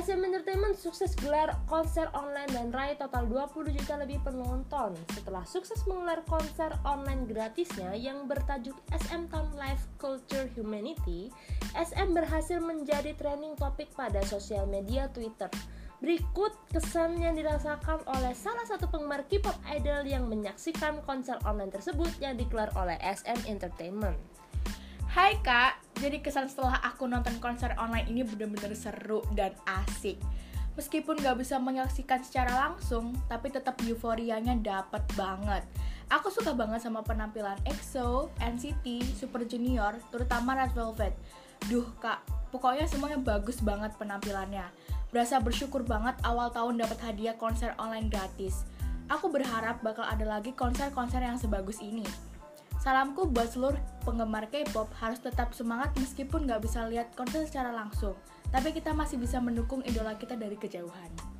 SM Entertainment sukses gelar konser online dan raih total 20 juta lebih penonton setelah sukses menggelar konser online gratisnya yang bertajuk SM Town Life Culture Humanity. SM berhasil menjadi trending topik pada sosial media Twitter. Berikut kesan yang dirasakan oleh salah satu penggemar K-pop idol yang menyaksikan konser online tersebut yang digelar oleh SM Entertainment. Hai kak, jadi kesan setelah aku nonton konser online ini bener-bener seru dan asik. Meskipun gak bisa menyaksikan secara langsung, tapi tetap euforianya dapet banget. Aku suka banget sama penampilan EXO, NCT, Super Junior, terutama Red Velvet. Duh kak, pokoknya semuanya bagus banget penampilannya. Berasa bersyukur banget awal tahun dapat hadiah konser online gratis. Aku berharap bakal ada lagi konser-konser yang sebagus ini. Salamku buat seluruh penggemar K-pop harus tetap semangat meskipun nggak bisa lihat konser secara langsung, tapi kita masih bisa mendukung idola kita dari kejauhan.